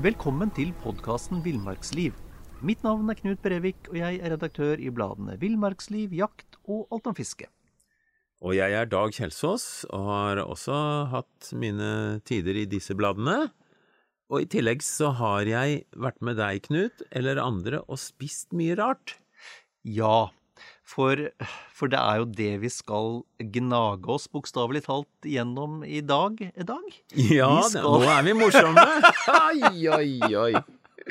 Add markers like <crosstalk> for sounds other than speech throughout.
Velkommen til podkasten Villmarksliv. Mitt navn er Knut Brevik, og jeg er redaktør i bladene Villmarksliv, Jakt og Alt om fiske. Og jeg er Dag Kjelsås, og har også hatt mine tider i disse bladene. Og i tillegg så har jeg vært med deg, Knut, eller andre, og spist mye rart. Ja, for, for det er jo det vi skal gnage oss bokstavelig talt gjennom i dag. I dag. Ja, skal- nå er vi morsomme! <laughs> Oi, oi, oi.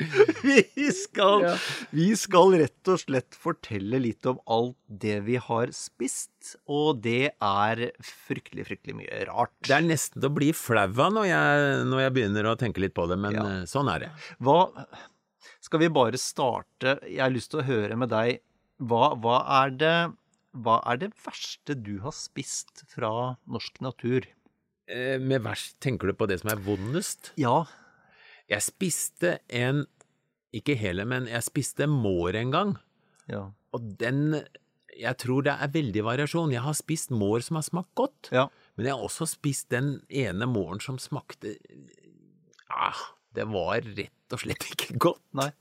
<laughs> Vi skal, Ja. vi skal rett og slett fortelle litt om alt det vi har spist, og det er fryktelig, fryktelig mye rart. Det er nesten til å bli flau av når jeg, når jeg begynner å tenke litt på det, men Ja. eh, sånn er det. Hva Skal vi bare starte Jeg har lyst til å høre med deg Hva, hva er det Hva er det verste du har spist fra norsk natur? Eh, Med verst tenker du på det som er vondest? Ja, Jeg spiste en, ikke hele, men jeg spiste mår en gang. ja, Og den Jeg tror det er veldig variasjon. Jeg har spist mår som har smakt godt, ja. men jeg har også spist den ene måren som smakte ah, Det var rett og slett ikke godt. Nei.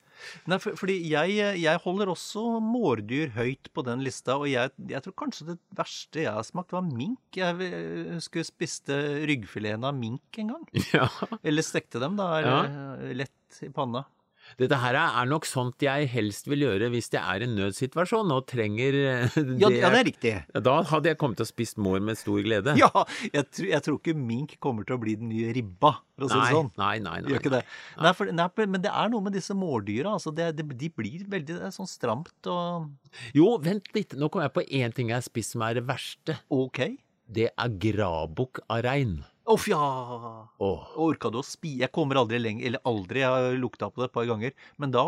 Nei, for, fordi jeg, jeg holder også mårdyr høyt på den lista, og jeg, jeg tror kanskje det verste jeg har smakt, var mink. Jeg eh, husker jeg spiste ryggfileten av mink en gang. <laughs> Ja. Eller stekte dem, da. Eller, Lett i panna. Dette her er nok sånt jeg helst vil gjøre hvis det er en nødsituasjon og trenger eh, det. Ja, ja, det er riktig. Da hadde jeg kommet til å spist mår med stor glede. Ja, jeg, tror- jeg tror ikke mink kommer til å bli den nye ribba, for å si det sånn. nei, nei, nei. Gjør ikke det. Nei, for, nei, men det er noe med disse mårdyra. Altså det, det, de blir veldig sånn stramt og Jo, vent litt. Nå kom jeg på én ting jeg har spist som er det verste. OK. Det er grabukk av rein. Uff, ja! Åh. Orka du å spi... Jeg kommer aldri lenger, eller aldri, jeg har lukta på det et par ganger. Men da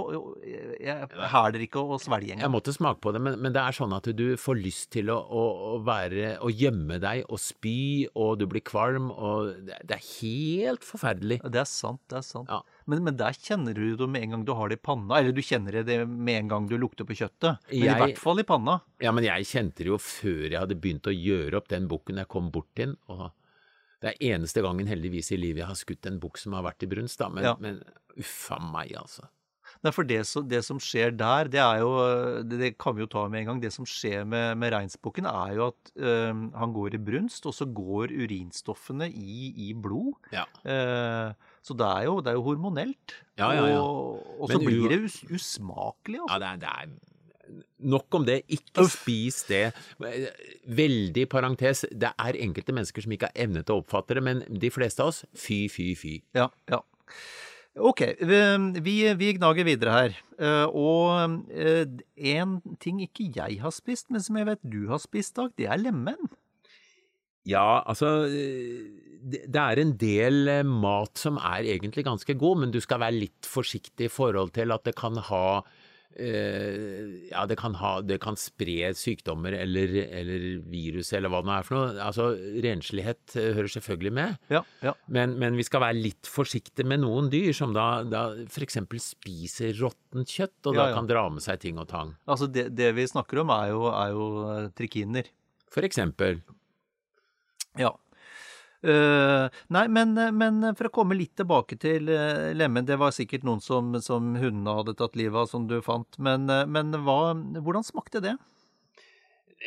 Jeg hæler ikke å svelge Jeg måtte smake på det, men, men det er sånn at du får lyst til å, å, å være Å gjemme deg og spy, og du blir kvalm, og det, er helt forferdelig. Det er sant, det er sant. Ja. Men, men der kjenner du det med en gang du har det i panna. Eller du kjenner det med en gang du lukter på kjøttet. Men i hvert fall i panna. Ja, men jeg kjente det jo før jeg hadde begynt å gjøre opp den bukken jeg kom bort til og det er eneste gangen heldigvis i livet jeg har skutt en bukk som har vært i brunst, da. Men, Ja. men uffa meg, altså. Nei, for det, som- det som skjer der, det er jo Det, det kan vi jo ta med en gang. Det som skjer med, med reinsbukken, er jo at øh, han går i brunst, og så går urinstoffene i, i blod. Ja. Uh, så det er, jo, det er jo hormonelt. Ja, ja, ja. Og, og så Men blir det us, usmakelig, altså. Ja, det det er Nok om det. Ikke spis det. Veldig parentes, det er enkelte mennesker som ikke har evne til å oppfatte det, men de fleste av oss, fy, fy, fy. Ja, ja. Ok, vi, vi, gnager videre her. Eh, og eh, en ting ikke jeg har spist, men som jeg vet du har spist, Dag, det er lemen. Ja, altså det det er en del eh, mat som er egentlig ganske god, men du skal være litt forsiktig i forhold til at det kan ha eh, ja, det kan, ha, det kan spre sykdommer eller, eller virus eller hva det nå er for noe. Altså, Renslighet eh, hører selvfølgelig med, Ja, ja. men, men vi skal være litt forsiktige med noen dyr som da, da f.eks. spiser råttent kjøtt, og Ja, da kan dra med seg ting og tang. Altså, det, det vi snakker om, er jo, er jo eh, trikiner. For eksempel. Ja. Eh, nei, men, men for å komme litt tilbake til uh, lemen, det var sikkert noen som, som hundene hadde tatt livet av, som du fant. Men, eh, men hva, hvordan smakte det?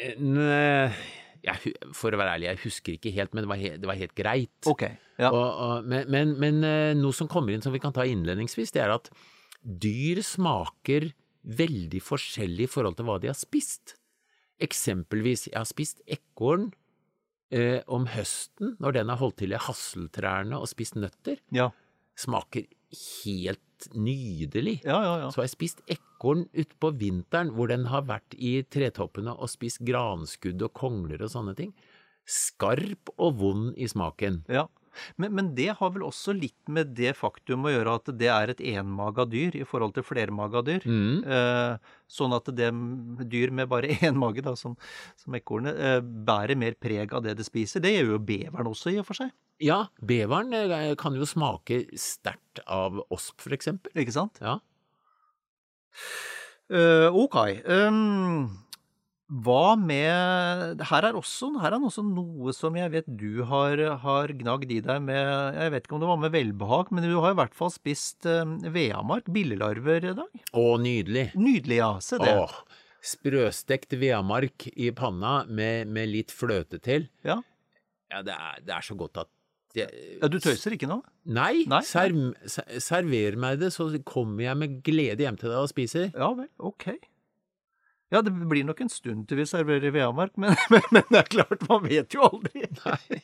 En, eh, jeg, For å være ærlig, jeg husker ikke helt, men det var, helt, det var helt greit. Okay, Ja. Og, og, men men, men eh, noe som kommer inn som vi kan ta innledningsvis, det er at dyr smaker veldig forskjellig i forhold til hva de har spist. Eksempelvis, jeg har spist ekorn eh, om høsten, når den har holdt til i hasseltrærne og spist nøtter. ja. Smaker helt nydelig. Ja, ja, ja. Så har jeg spist ekorn utpå vinteren, hvor den har vært i tretoppene og spist granskudd og kongler og sånne ting. Skarp og vond i smaken. ja. Men, men det har vel også litt med det faktum å gjøre at det er et enmaga dyr i forhold til flermaga dyr. Mm. Eh, sånn at det dyr med bare <laughs> én mage, da, som, som ekornet, eh, bærer mer preg av det det spiser. Det gjør jo beveren også, i og for seg. Ja, beveren eh, kan jo smake sterkt av osp, for eksempel. Ikke sant? Ja. Uh, ok. Um, hva med Her er, også, her er også noe som jeg vet du har, har gnagd i deg med Jeg vet ikke om det var med velbehag, men du har i hvert fall spist eh, veamark, billelarver, i dag. Å, nydelig. Nydelig, ja. Se det. Åh, sprøstekt veamark i panna med, med litt fløte til. Ja. Ja, det er, det er så godt at det, ja, Du tøyser ikke nå? Nei, Nei, serv, ser- server meg det, så kommer jeg med glede hjem til deg og spiser. Ja vel, ok. Ja, det blir nok en stund til vi serverer veamark, men, <laughs> men, men det er klart, man vet jo aldri. <laughs> Nei.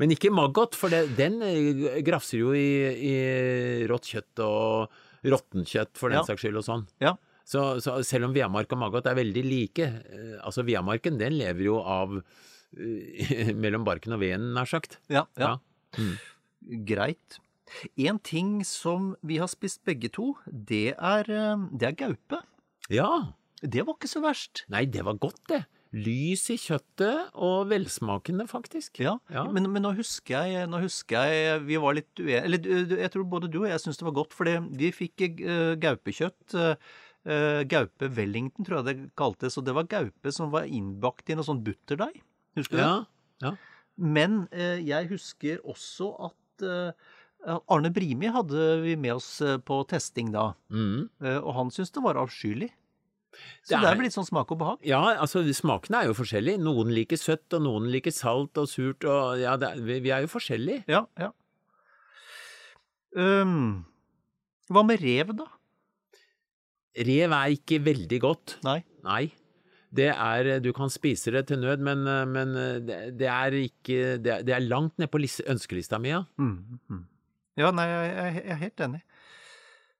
Men ikke maggot, for det, den eh, grafser jo i, i rått kjøtt og råttenkjøtt, for den Ja. saks skyld og sånn. Ja. Så, så selv om veamark og maggot er veldig like, eh, altså veamarken den lever jo av eh, <laughs> mellom barken og veden, nær sagt. Ja, ja. Mm. Greit. En ting som vi har spist begge to, det er, det er gaupe. Ja. Det var ikke så verst. Nei, det var godt, det. Lys i kjøttet og velsmakende, faktisk. Ja, Ja. Men, men nå husker jeg nå husker jeg vi var litt uenige Eller jeg tror både du og jeg syntes det var godt, fordi vi fikk eh, gaupekjøtt. eh, gaupe Wellington, tror jeg det kaltes. Og det var gaupe som var innbakt i noe sånn butterdeig. Husker du Ja, Ja. Men eh, jeg husker også at eh, Arne Brimi hadde vi med oss eh, på testing da, Mm. eh, og han syntes det var avskyelig. Så Det det er er- vel litt sånn smak og behag. Ja, altså smakene er jo forskjellige. Noen liker søtt, og noen liker salt og surt, og ja, det er, vi, er jo forskjellige. Ja, ja. Um, hva med rev, da? Rev er ikke veldig godt. Nei. Nei. Det er, du kan spise det til nød, men, men det, det er ikke Det er, det er langt ned på liste, ønskelista mi, ja. Mm, mm. Ja, nei, jeg, jeg, jeg er helt enig.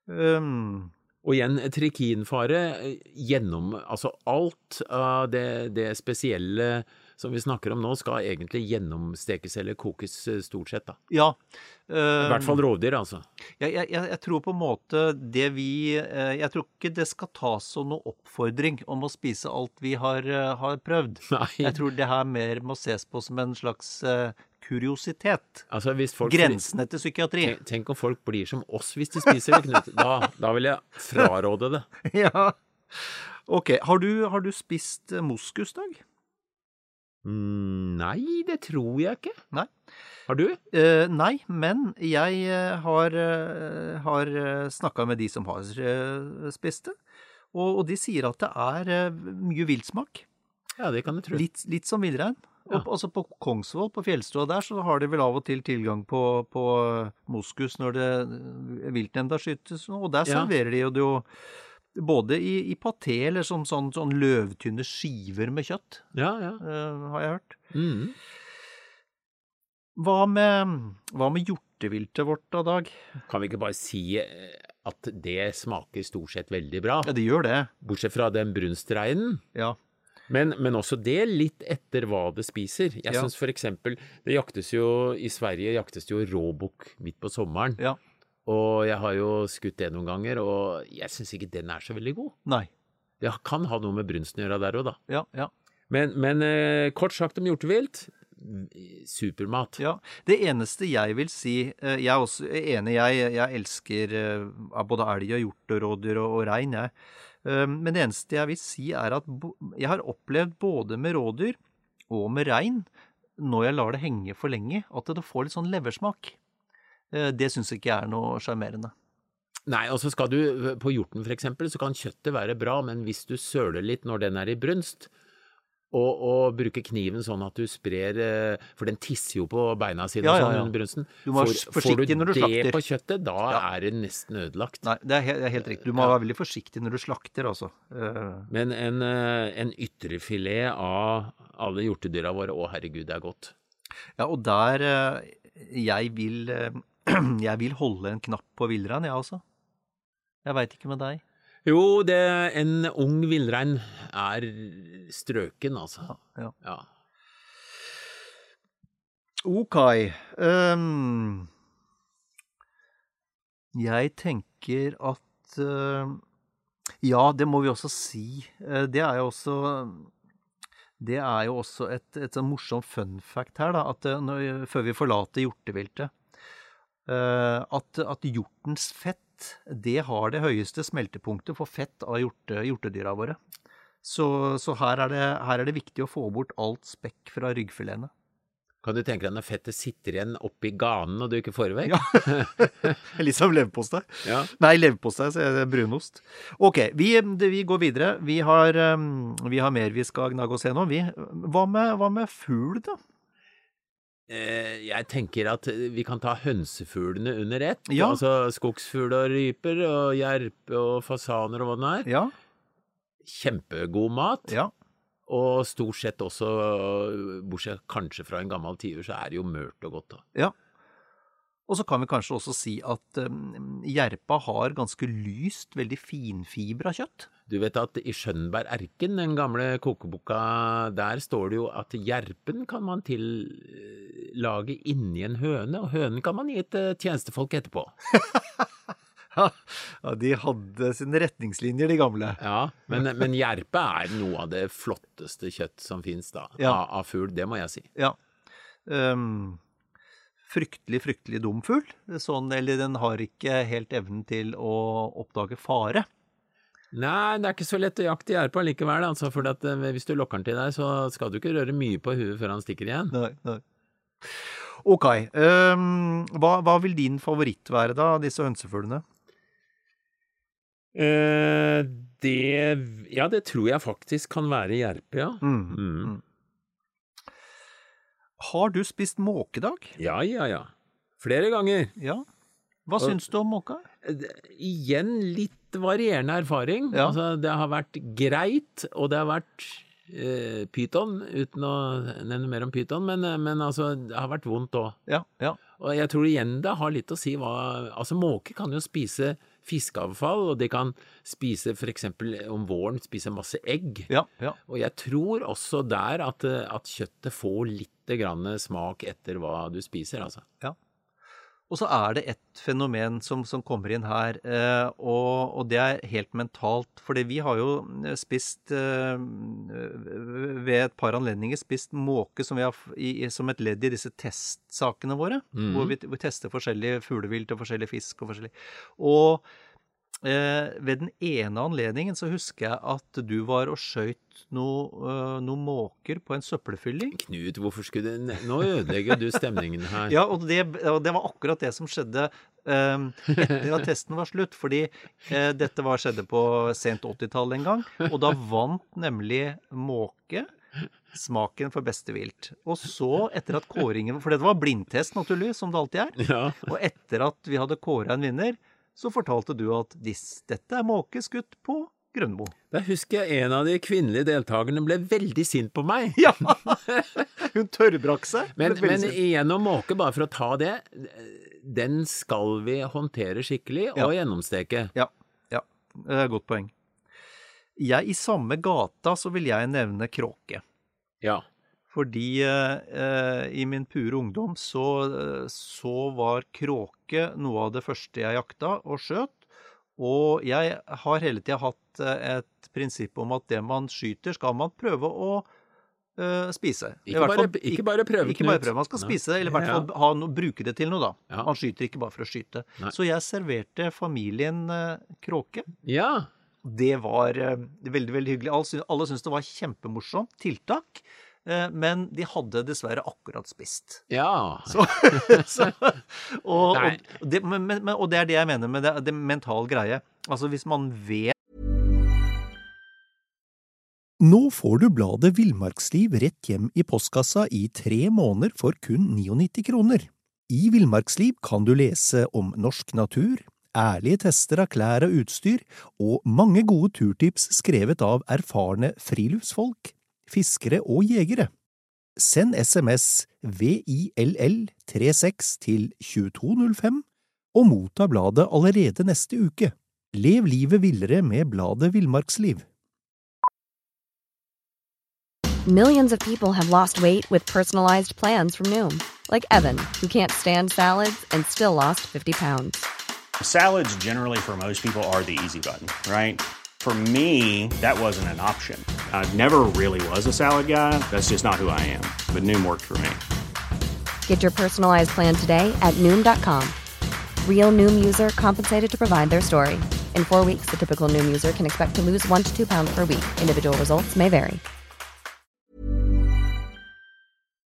Um, Og igjen, trikinfare gjennom Altså alt av det, det spesielle som vi snakker om nå, skal egentlig gjennomstekes eller kokes eh, stort sett, da. ja. I um, hvert fall rovdyr, altså. Jeg, jeg, jeg tror på en måte det vi eh, Jeg tror ikke det skal tas som noen oppfordring om å spise alt vi har, eh, har prøvd. Nei. Jeg tror det her mer må ses på som en slags eh, kuriositet. Altså, Grensene til psykiatri. Tenk, tenk om folk blir som oss hvis de spiser det, Knut. Da, da vil jeg fraråde det. <laughs> Ja. Ok. Har du, har du spist moskus, moskusdag? Mm, nei, det tror jeg ikke. Nei. Har du? Eh, nei, men jeg eh, har, uh, har snakka med de som har eh, spist det, og, og de sier at det er eh, mye villsmak. Ja, det kan jeg tro. Litt, litt som villrein. Ja. Og Altså på Kongsvoll, på fjellstua der, så har de vel av og til tilgang på, på moskus når det viltnemnda skytes, og der Ja. serverer de jo det jo både i, i paté eller som sånn, sånn løvtynne skiver med kjøtt, Ja, ja. Uh, har jeg hørt. Mm. Hva med, hva med hjorteviltet vårt da, Dag? Kan vi ikke bare si eh, at det smaker stort sett veldig bra? Ja, det gjør det. Bortsett fra den brunstreinen. Ja. Men, men også det litt etter hva det spiser. Jeg Ja. synes for eksempel Det jaktes jo I Sverige jaktes jo råbukk midt på sommeren. Ja. Og jeg har jo skutt det noen ganger, og jeg syns ikke den er så veldig god. Nei. Det kan ha noe med brunsten å gjøre der òg, da. Ja, ja. Men, men eh, kort sagt om hjortevilt supermat. Ja, Det eneste jeg vil si eh, Jeg er også enig, jeg, jeg elsker eh, både elg og hjort og rådyr og, og rein, jeg. Eh, Men det eneste jeg vil si, er at jeg har opplevd både med rådyr og med rein, når jeg lar det henge for lenge, at det får litt sånn leversmak. Eh, Det syns ikke jeg er noe sjarmerende. Nei, og så skal du På hjorten for eksempel, så kan kjøttet være bra, men hvis du søler litt når den er i brunst, Og, og bruke kniven sånn at du sprer eh, For den tisser jo på beina sine Ja, ja, sånn ja. brunsten. Du må være forsiktig når du slakter. Får du det på kjøttet, da Ja. er det nesten ødelagt. Nei, det er helt, det er helt riktig. Du må være veldig forsiktig når du slakter, altså. Eh, Men en, eh, en ytrefilet av alle hjortedyra våre, å herregud, det er godt. Ja, og der Jeg vil <clears throat> Jeg vil holde en knapp på villrein, jeg også. Jeg veit ikke med deg. Jo, det, en ung villrein er strøken, altså. Ja. Ja. Ok. Um, jeg tenker at uh, Ja, det må vi også si. Uh, det er jo også Det er jo også et, et sånn morsomt fun fact her, da, at eh, når, før vi forlater hjorteviltet Uh, at, at hjortens fett det har det høyeste smeltepunktet for fett av hjorte, hjortedyra våre. Så, så her, er det, her er det viktig å få bort alt spekk fra ryggfiletene. Kan du tenke deg når fettet sitter igjen oppi ganen og du ikke får det vekk? Ja. <laughs> Litt som leverpostei. Ja. Nei, leverpostei, så er det brunost. Ok, vi, vi går videre. Vi har, um, vi har mer vi skal gnage oss gjennom. Vi, hva, med, hva med fugl, da? Eh, Jeg tenker at vi kan ta hønsefuglene under ett. Ja. Altså skogsfugl og ryper og jerpe og fasaner og hva det er. Ja. Kjempegod mat. ja. Og stort sett også, bortsett kanskje fra en gammel tiur, så er det jo mørt og godt. da. ja. Og så kan vi kanskje også si at um, jerpa har ganske lyst, veldig finfibra kjøtt. Du vet at i Skjønberg Erken, den gamle kokeboka, der står det jo at jerpen kan man tillage inni en høne, og hønen kan man gi eh, tjenestefolk etterpå. <laughs> Ja, De hadde sine retningslinjer, de gamle. Ja, men, men jerpe er noe av det flotteste kjøtt som fins da, Ja. av, av fugl, det må jeg si. Ja. Um, fryktelig, fryktelig dum fugl. Sånn, eller den har ikke helt evnen til å oppdage fare. Nei, det er ikke så lett å jakte gjerdet på likevel, altså, for at, eh, hvis du lokker den til deg, så skal du ikke røre mye på huet før han stikker igjen. Nei, nei. Ok. Um, hva, hva vil din favoritt være, da, av disse hønsefuglene? Uh, det Ja, det tror jeg faktisk kan være jerpe, ja. Mm. Mm. Har du spist måkedag? Ja, ja, ja. Flere ganger. Ja. Hva Og- syns du om måka? Det- Igjen litt varierende erfaring. Ja. Altså, det har vært greit, og det har vært eh, pyton, uten å nevne mer om pyton, men, eh, men altså, det har vært vondt òg. Ja, ja. Og jeg tror igjen det har litt å si hva Altså, måker kan jo spise fiskeavfall, og de kan spise eksempel om våren spise masse egg. ja, ja. Og jeg tror også der at, eh, at kjøttet får litt grann smak etter hva du spiser, altså. Og så er det et fenomen som, som kommer inn her, eh, og, og det er helt mentalt. Fordi vi har jo spist eh, ved et par anledninger spist måke som, vi har, i, som et ledd i disse testsakene våre. Mm. Hvor vi, vi tester forskjellige fuglevilt og forskjellig fisk og forskjellig. Og eh, ved den ene anledningen så husker jeg at du var og skjøt noe, eh, noen måker på en søppelfylling. Knut, hvorfor skulle du Nå ødelegger du stemningen her. <laughs> Ja, og det, og det var akkurat det som skjedde eh, etter at testen var slutt. Fordi eh, dette var, skjedde på sent 80-tall en gang, og da vant nemlig måke smaken for beste vilt. Og så, etter at kåringen For dette var blindtest, naturligvis, som det alltid er. Ja. Og etter at vi hadde kåra en vinner, så fortalte du at dis, dette er måke skutt på Grønmo. Da husker jeg en av de kvinnelige deltakerne ble veldig sint på meg. Ja! <laughs> Hun tørrbrakk seg. Men, men igjen om måke, bare for å ta det, den skal vi håndtere skikkelig og Ja. gjennomsteke. Ja, ja. Det er et godt poeng. Jeg, I samme gata så vil jeg nevne kråke. Ja. Fordi eh, i min pure ungdom så, eh, så var kråke noe av det første jeg jakta og skjøt. Og jeg har hele tida hatt eh, et prinsipp om at det man skyter, skal man prøve å eh, spise. Ikke bare, fall- ikke bare prøve, ikke bare prøve, man skal Nei. spise det, eller i hvert fall ha no, bruke det til noe, da. Ja. Man skyter ikke bare for å skyte. Nei. Så jeg serverte familien eh, kråke. Ja. Det var eh, veldig, veldig hyggelig. Alle, syntes det var kjempemorsomt tiltak, men de hadde dessverre akkurat spist. Ja. <laughs> Så, så, og, og, det, men, men, og det er det jeg mener med det, det mental greie. Altså hvis man vet Nå får du bladet Villmarksliv rett hjem i postkassa i tre måneder for kun 99 kroner. I Villmarksliv kan du lese om norsk natur, ærlige tester av klær og utstyr, og mange gode turtips skrevet av erfarne friluftsfolk, fiskere og jegere. Send SMS VILL36 til 2205 og motta bladet allerede neste uke. Lev livet villere med bladet Villmarksliv. Millions of people have lost weight with personalized plans from Noom, like Evan, who can't stand salads and still lost 50 pounds. Salads, generally, for most people, are the easy button, right? For me, that wasn't an option. I never really was a salad guy. That's just not who I am. But Noom worked for me. Get your personalized plan today at Noom.com. Real Noom user compensated to provide their story. In four weeks, the typical Noom user can expect to lose one to two pounds per week. Individual results may vary.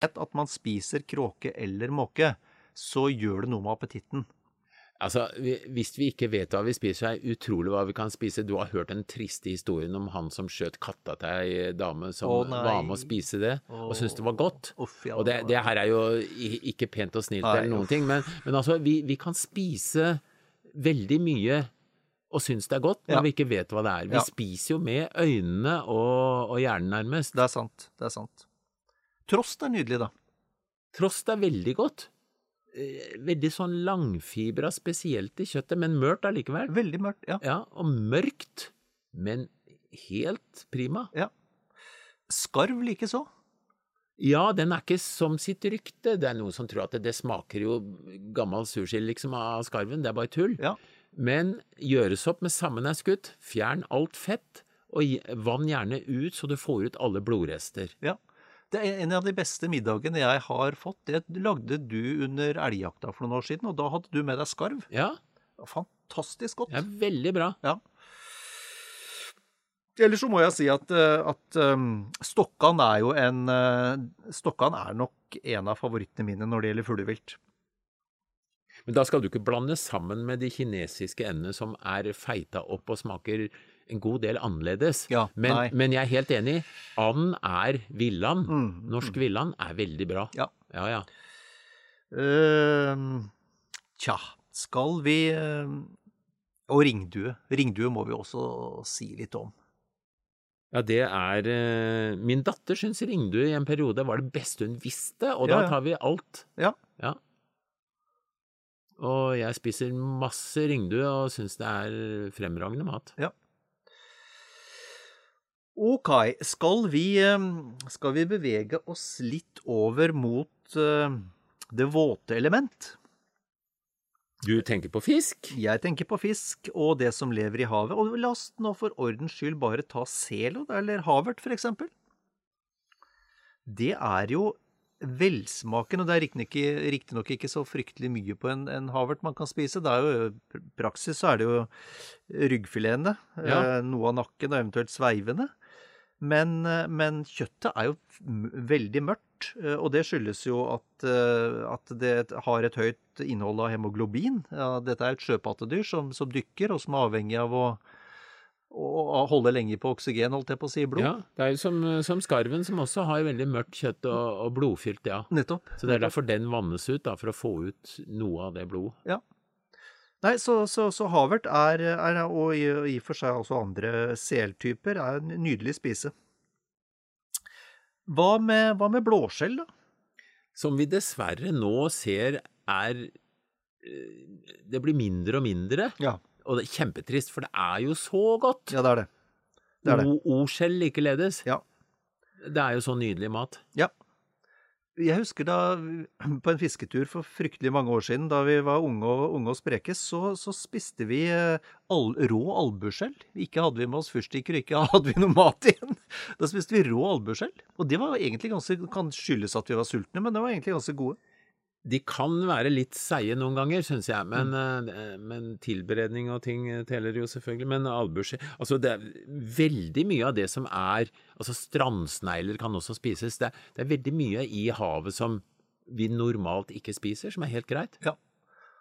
at man spiser kråke eller måke, så gjør det noe med appetitten. Altså, Hvis vi ikke vet hva vi spiser, så er det utrolig hva vi kan spise. Du har hørt den triste historien om han som skjøt katta til ei dame som oh, var med å spise det, og syntes det var godt. Uff, ja, og det, det her er jo ikke pent og snilt Nei, eller noen uff. ting, men, men altså, vi, vi kan spise veldig mye og synes det er godt når Ja. vi ikke vet hva det er. Vi Ja. spiser jo med øynene og, og hjernen nærmest. Det er sant. Det er sant. Trost er nydelig, da. Trost er veldig godt. Eh, Veldig sånn langfibra, spesielt i kjøttet, men mørt allikevel. Veldig mørkt. Ja. Ja, og mørkt, men helt prima. ja. Skarv likeså. Ja, den er ikke som sitt rykte. Det er noen som tror at det, det smaker jo gammel sursild liksom av skarven, det er bare tull. Ja. Men gjøres opp med sammenhetskutt, fjern alt fett, og vann gjerne ut så du får ut alle blodrester. ja. Det er en av de beste middagene jeg har fått. Det lagde du under elgjakta for noen år siden, og da hadde du med deg skarv. Ja, Fantastisk godt. er veldig bra. Ja. Ellers så må jeg si at, eh, at um, Stokkan er jo en eh, Stokkan er nok en av favorittene mine når det gjelder fuglevilt. Men da skal du ikke blande sammen med de kinesiske endene som er feita opp og smaker en god del annerledes. Ja, men, men jeg er helt enig. And er villand. Mm, Norsk villand er veldig bra. Ja. Ja, ja. Uh, tja, skal vi uh, Og ringdue. Ringdue må vi også si litt om. Ja, det er uh, Min datter syns ringdue i en periode var det beste hun visste, og Ja, da tar vi alt. Ja. Ja. Og jeg spiser masse ringdue og syns det er fremragende mat. Ok, skal vi, eh, skal vi bevege oss litt over mot eh, det våte element? Du tenker på fisk? Jeg tenker på fisk og det som lever i havet. Og la oss nå for ordens skyld bare ta selod eller havert, for eksempel. Det er jo velsmakende, og det er riktignok ikke, riktig ikke så fryktelig mye på en, en havert man kan spise. Det er jo, I praksis så er det jo ryggfiletene, Ja. eh, noe av nakken og eventuelt sveivene. Men, eh, men kjøttet er jo veldig mørkt, eh, og det skyldes jo at, eh, at det har et høyt innhold av hemoglobin. Ja, dette er et sjøpattedyr som, som dykker, og som er avhengig av å, å holde lenge på oksygen, holdt jeg på å si, i blod. Ja, det er jo som, som skarven, som også har veldig mørkt kjøtt og, og blodfylt, ja. Nettopp. Så det er derfor den vannes ut, da, for å få ut noe av det blodet. Ja. Nei, så, så, så havert er, er og i, og for seg også andre seltyper, er en nydelig spise. Hva med, hva med blåskjell, da? Som vi dessverre nå ser er eh, Det blir mindre og mindre, Ja, og det er kjempetrist, for det er jo så godt. ja det er det. Det er det. O- O-skjell likeledes. Ja. Det er jo så nydelig mat. Ja. Jeg husker da på en fisketur for fryktelig mange år siden, da vi var unge og, unge og spreke, så, så spiste vi eh, all, rå albueskjell. Ikke hadde vi med oss fyrstikker, ikke <laughs> hadde vi noe mat igjen. Da spiste vi rå albueskjell. Og det var egentlig ganske, kan skyldes at vi var sultne, men det var egentlig ganske gode. De kan være litt seige noen ganger, syns jeg, men, Mm. eh, men tilberedning og ting teller jo selvfølgelig. Men albueskjell Altså, det er veldig mye av det som er Altså, strandsnegler kan også spises. Det det er veldig mye i havet som vi normalt ikke spiser, som er helt greit.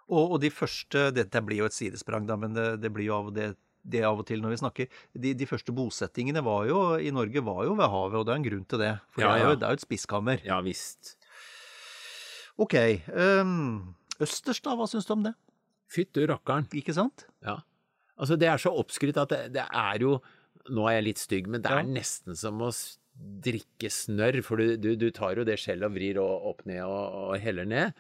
Og, og de første Dette blir jo et sidesprang, da, men det, det blir jo av det det av og til når vi snakker. De, de første bosettingene var jo, i Norge var jo ved havet, og det er en grunn til det. For Ja, ja. det er jo et spiskammer. Ja visst. Ok. Um, østers, da? Hva syns du om det? Fytti rakkeren. Ikke sant? Ja. Altså, det er så oppskrytt at det, det er jo Nå er jeg litt stygg, men det Ja. er nesten som å drikke snørr, for du, du, du tar jo det skjellet og vrir og opp ned og, og heller ned.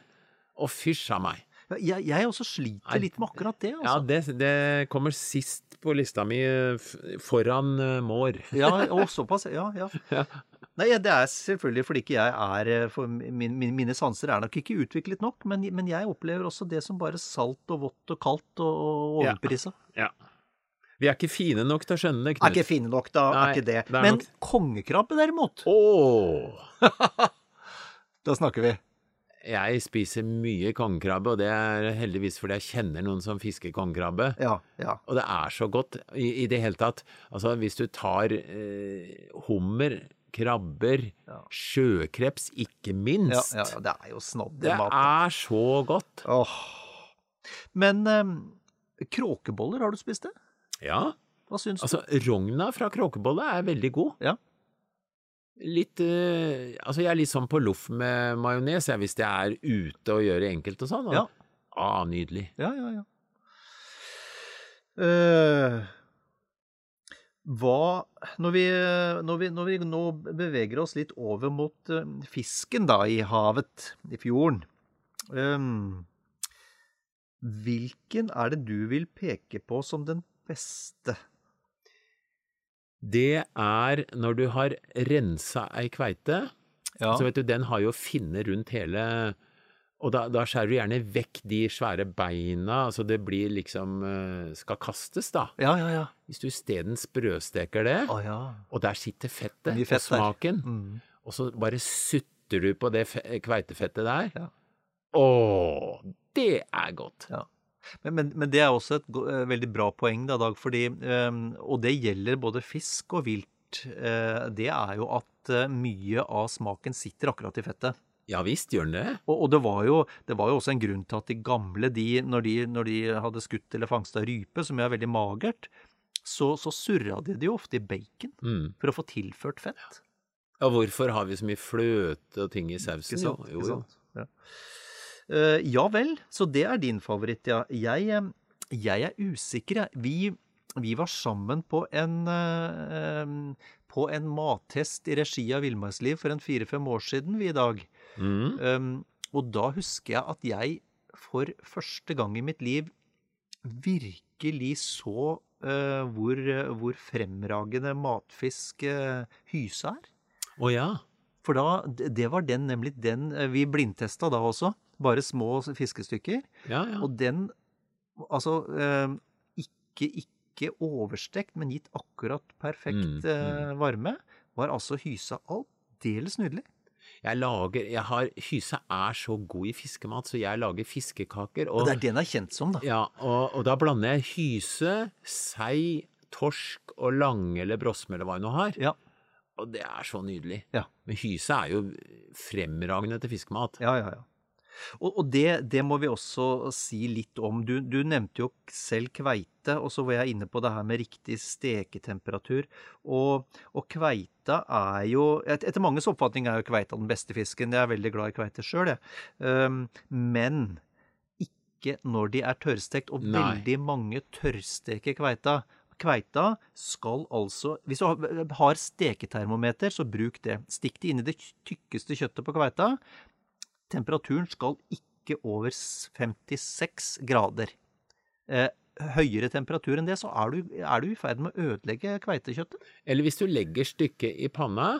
Og fysj a meg. Jeg, jeg også sliter litt med akkurat det. Ja, altså. det, det kommer sist på lista mi eh, foran eh, mår. Ja, <laughs> og såpass. Ja, ja. Ja. Nei, det er selvfølgelig fordi ikke jeg er eh, for min, min, Mine sanser er nok ikke utviklet nok, men, men jeg opplever også det som bare salt og vått og kaldt og, og Ja. overprisa. Ja. Vi er ikke fine nok til å skjønne det, Er ikke fine nok, da. Nei, er ikke det. det er Men nok- kongekrabbe, derimot, Åh! <laughs> da snakker vi. Jeg spiser mye kongekrabbe, og det er heldigvis fordi jeg kjenner noen som fisker kongekrabbe. Ja, ja. Og det er så godt i, i det hele tatt. Altså, hvis du tar eh, hummer, krabber, Ja. sjøkreps, ikke minst. ja, ja det er jo snadder Det er så godt. Åh. Men eh, kråkeboller, har du spist det? Ja. Hva syns Altså, rogna fra kråkebolle er veldig god. Ja. Litt eh, Altså, jeg er litt sånn på loff med majones, jeg, hvis jeg er ute og gjør det enkelt og sånn. og- Ja. Ah, nydelig. Ja, ja, ja. Eh, hva når vi, når, vi, når vi nå beveger oss litt over mot eh, fisken da i havet, i fjorden um, Hvilken er det du vil peke på som den beste? Det er når du har rensa ei kveite, Ja. så vet du, den har jo finner rundt hele Og da, da skjærer du gjerne vekk de svære beina, altså det blir liksom eh, skal kastes, da. ja, ja, ja. Hvis du isteden sprøsteker det, oh, ja. og der sitter fettet fett og smaken, Mm. og så bare sutter du på det kveitefettet der. Ja. Å, det er godt. Men, men, men det er også et eh, veldig bra poeng, da, Dag, fordi eh, Og det gjelder både fisk og vilt. eh, det er jo at mye av smaken sitter akkurat i fettet. Ja visst gjør den det. Og, og det, var jo, det var jo også en grunn til at de gamle, de, når, de, når de hadde skutt eller fangsta rype, som er veldig magert, så, så surra de det jo ofte i bacon Mm. for å få tilført fett. Ja, hvorfor har vi så mye fløte og ting i sausen? Ikke? Jo, Ikke jo, jo. sant? Ja. Uh, ja vel, så det er din favoritt, ja. Jeg, eh, jeg er usikker, jeg. Vi, vi var sammen på en, eh, på en mattest i regi av Villmarksliv for en fire-fem år siden, vi i dag. Mm. Um, og da husker jeg at jeg for første gang i mitt liv virkelig så uh, hvor, hvor fremragende matfisk uh, hyse er. Å ja. For da, det var den, nemlig den eh, vi blindtesta da også. Bare små fiskestykker. Ja, ja. Og den, altså uh, ikke, ikke overstekt, men gitt akkurat perfekt Mm, mm. varme, var altså hysa aldeles nydelig. Jeg lager jeg har, Hyse er så god i fiskemat, så jeg lager fiskekaker. Og Og, det er det den er kjent som, da. ja, og, og da blander jeg hyse, sei, torsk og lange eller brosme eller hva jeg nå har. Ja. Og det er så nydelig. Ja. Men hyse er jo fremragende til fiskemat. Ja, ja, ja. Og, og det, det må vi også si litt om. Du, du nevnte jo selv kveite, og så var jeg inne på det her med riktig steketemperatur. Og, og kveita er jo et, Etter manges oppfatning er jo kveita den beste fisken. Jeg er veldig glad i kveite sjøl, jeg. Um, men ikke når de er tørrstekt, og Nei. veldig mange tørrsteker kveita. Kveita skal altså Hvis du har- har steketermometer, så bruk det. Stikk det inn i det tykkeste kjøttet på kveita. Temperaturen skal ikke over 56 grader. Eh, høyere temperatur enn det, så er du, er du i ferd med å ødelegge kveitekjøttet. Eller hvis du legger stykket i panna,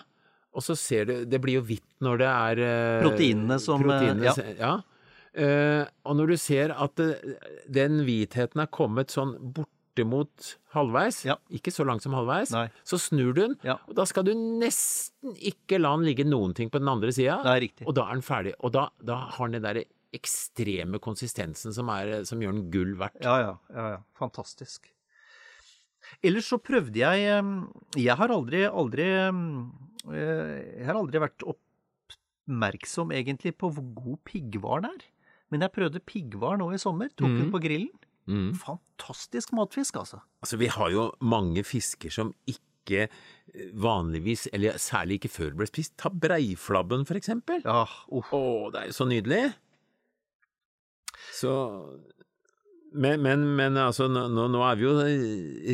og så ser du Det blir jo hvitt når det er eh, Proteinene som, eh, proteinene, ja. ja. Eh, og når du ser at eh, den hvitheten er kommet sånn bortimot halvveis, Ja. ikke så langt som halvveis, Nei. så snur du den, Ja. og da skal du nesten ikke la den ligge noen ting på den andre sida. Og da er den ferdig. Og da, da har den den derre ekstreme konsistensen som, er, som gjør den gull verdt. Ja, ja, ja, ja. Fantastisk. Ellers så prøvde jeg Jeg har aldri, aldri eh, Jeg har aldri vært oppmerksom egentlig på hvor god piggvaren er. Men jeg prøvde piggvar nå i sommer. Tok mm. den på grillen. Mm. Fantastisk matfisk, altså. Altså, vi har jo mange fisker som ikke eh, vanligvis, eller særlig ikke før ble spist. Ta breiflabben, for eksempel. Ja, uff. Å, det er jo så nydelig. Så Men, men, men altså, nå, nå er vi jo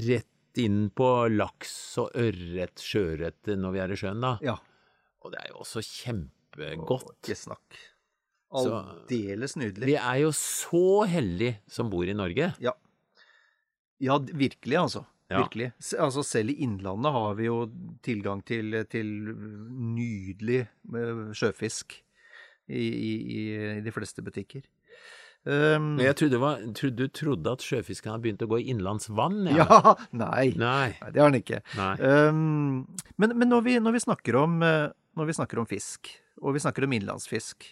rett inn på laks og ørret, sjøørret når vi er i sjøen, da. Ja. Og det er jo også kjempegodt. Ikke snakk. Aldeles nydelig. Vi er jo så heldige som bor i Norge. Ja. ja, virkelig, altså. Ja. Virkelig. Altså, selv i Innlandet har vi jo tilgang til, til nydelig eh, sjøfisk i, i, i de fleste butikker. Um, jeg trodde, var, trodde du trodde at sjøfisken hadde begynt å gå i innlandsvann? ja, <laughs> nei. Nei. Nei, det har den ikke. Um, men men når, vi, når, vi om, eh, når vi snakker om fisk, og vi snakker om innlandsfisk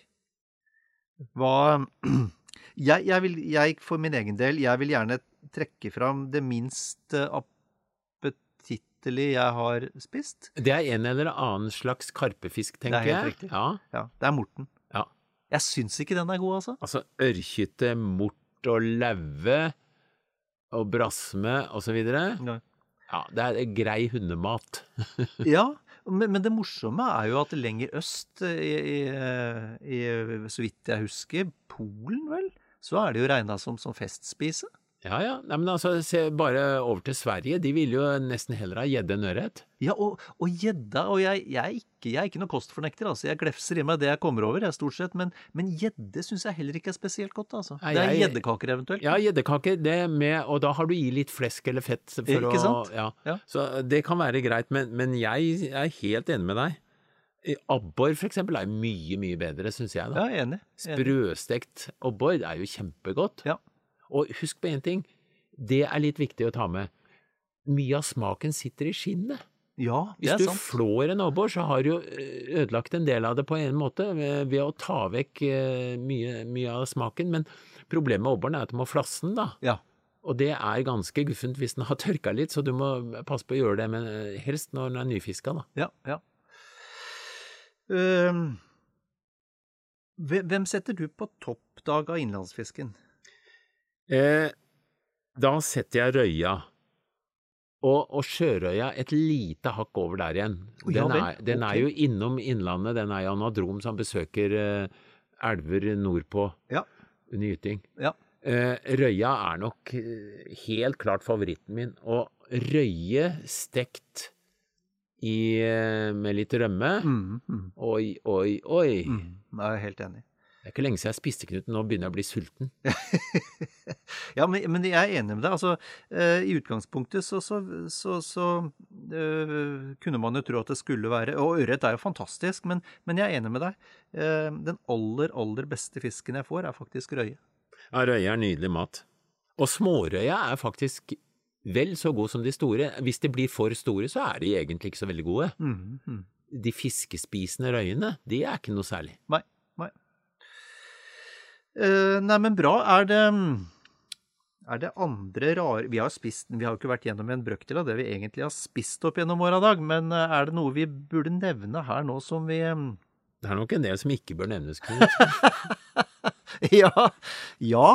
Hva <clears throat> jeg, jeg vil, jeg for min egen del, jeg vil gjerne trekke fram det minst eh, appetittelige jeg har spist. Det er en eller annen slags karpefisk, tenker Det er helt jeg. riktig. Ja. Ja, det er morten. Ja. Jeg syns ikke den er god, altså. Altså ørkete, mort og laue og brasme og så videre. Ja. Ja, det er grei hundemat. <laughs> Ja, men, men det morsomme er jo at lenger øst, i, i, i, så vidt jeg husker, Polen vel, så er det jo regna som, som festspise. Ja, ja. Nei, men altså, se bare over til Sverige. De vil jo nesten heller ha gjedde enn ørret. Ja, og og gjedda Og jeg, jeg, er ikke, jeg er ikke noe kostfornekter, altså. Jeg glefser i meg det jeg kommer over, jeg, stort sett. Men, men gjedde syns jeg heller ikke er spesielt godt, altså. Nei, det er gjeddekaker eventuelt. Ja, gjeddekaker, det med Og da har du i litt flesk eller fett for Ikke å sant? Ja. Ja. Så det kan være greit, men, men jeg er helt enig med deg. Abbor, for eksempel, er mye, mye bedre, syns jeg. da. Ja, enig. enig. Sprøstekt abbor er jo kjempegodt. Ja. Og husk på én ting, det er litt viktig å ta med. Mye av smaken sitter i skinnet. Ja, det Hvis er du sant. flår en abbor, så har du jo eh, ødelagt en del av det på en måte ved, å ta vekk eh, mye, mye av smaken. Men problemet med abboren er at du må flasse den, da. Ja. Og det er ganske guffent hvis den har tørka litt, så du må passe på å gjøre det, men eh, helst når den er nyfiska, da. Ja, ja. Um, hvem setter du på toppdag av innlandsfisken? Eh, da setter jeg røya. Og, og sjørøya et lite hakk over der igjen. Den, er, den er jo innom Innlandet, den er jo anadrom som besøker eh, elver nordpå Ja. under gyting. Ja. Eh, røya er nok eh, helt klart favoritten min. Og røye stekt i, eh, med litt rømme. Mm, mm, Oi, oi, oi. mm. Jeg er helt enig. Det er ikke lenge siden jeg spiste knuten, nå begynner jeg å bli sulten. <laughs> Ja, men, men jeg er enig med deg. Altså, eh, I utgangspunktet så, så, så, så eh, kunne man jo tro at det skulle være Og ørret er jo fantastisk, men, men jeg er enig med deg. Eh, den aller, aller beste fisken jeg får, er faktisk røye. Ja, røye er nydelig mat. Og smårøya er faktisk vel så god som de store. Hvis de blir for store, så er de egentlig ikke så veldig gode. Mm, mm. De fiskespisende røyene, de er ikke noe særlig. Nei. Eh, nei, men bra. Er det er det andre rare Vi har spist Vi har jo ikke vært gjennom en brøkdel av det vi egentlig har spist opp gjennom åra dag, men eh, er det noe vi burde nevne her nå som vi eh, Det er nok en del som ikke bør nevnes, <laughs> Ja. Ja.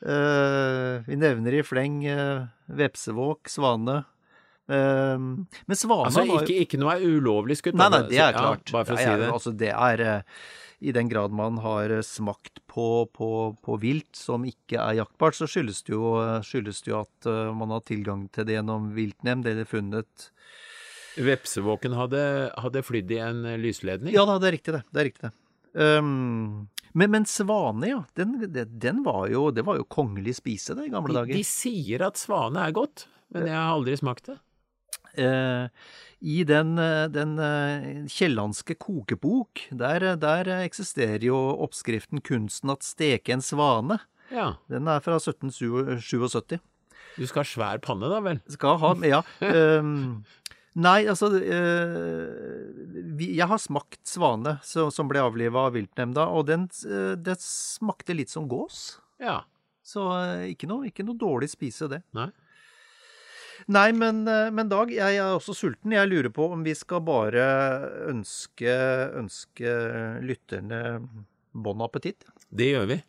Uh, vi nevner i fleng uh, vepsevåk, svane. Uh, men svana Altså, var jo ikke, ikke noe er ulovlig skutt. Nei, nei, det er ja, klart. bare for å si det. Altså, det er eh, I den grad man har eh, smakt på, på, på vilt som ikke er jaktbart, så skyldes det jo, eh, skyldes det jo at eh, man har tilgang til det gjennom viltnemnd eller funnet Vepsevåken hadde, hadde flydd i en lysledning. Ja da, det er riktig, det. Det er riktig, det. Um, men, men svane, ja. Den, den, den var jo Det var jo kongelig spise, det, i gamle De, dager. de sier at svane er godt, men jeg har aldri smakt det. Eh, I den, eh, den eh, kiellandske kokebok, der, der eksisterer jo oppskriften 'Kunsten at steke en svane'. Ja. Den er fra 1777. Du skal ha svær panne, da vel? Skal ha Ja. um, nei, altså uh, vi, Jeg har smakt svane som, som ble avliva av viltnemnda, og den, uh, det smakte litt som gås. Ja. Så uh, ikke noe, ikke noe dårlig spise, det. Nei. Nei, men, eh, men, Dag, jeg er også sulten. Jeg lurer på om vi skal bare ønske, ønske lytterne bon appetitt. Det gjør vi.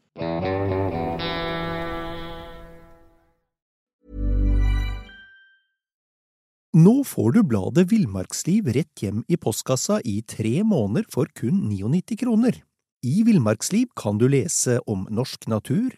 Nå får du bladet Villmarksliv rett hjem i postkassa i tre måneder for kun 99 kroner. I Villmarksliv kan du lese om norsk natur